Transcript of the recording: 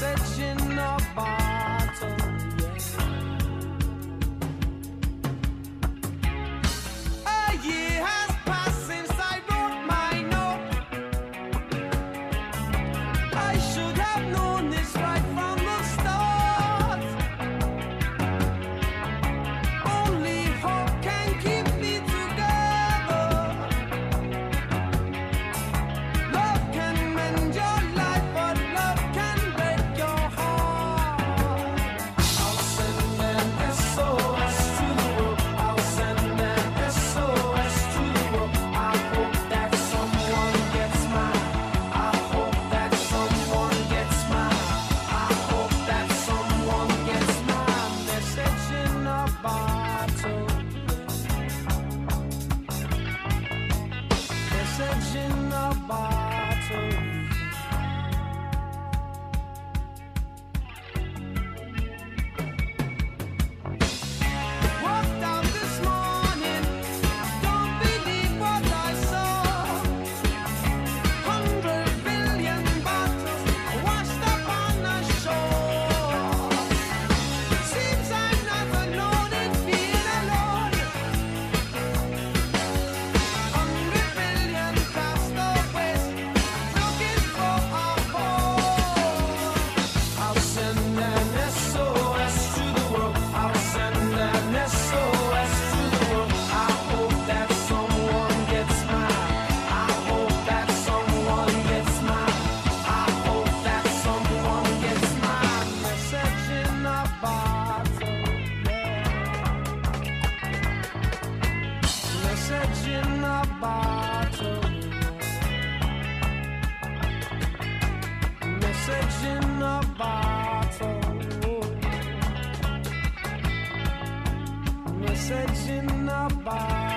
message in A year has passed since I wrote my note. I should have known. Message the a In a bottle.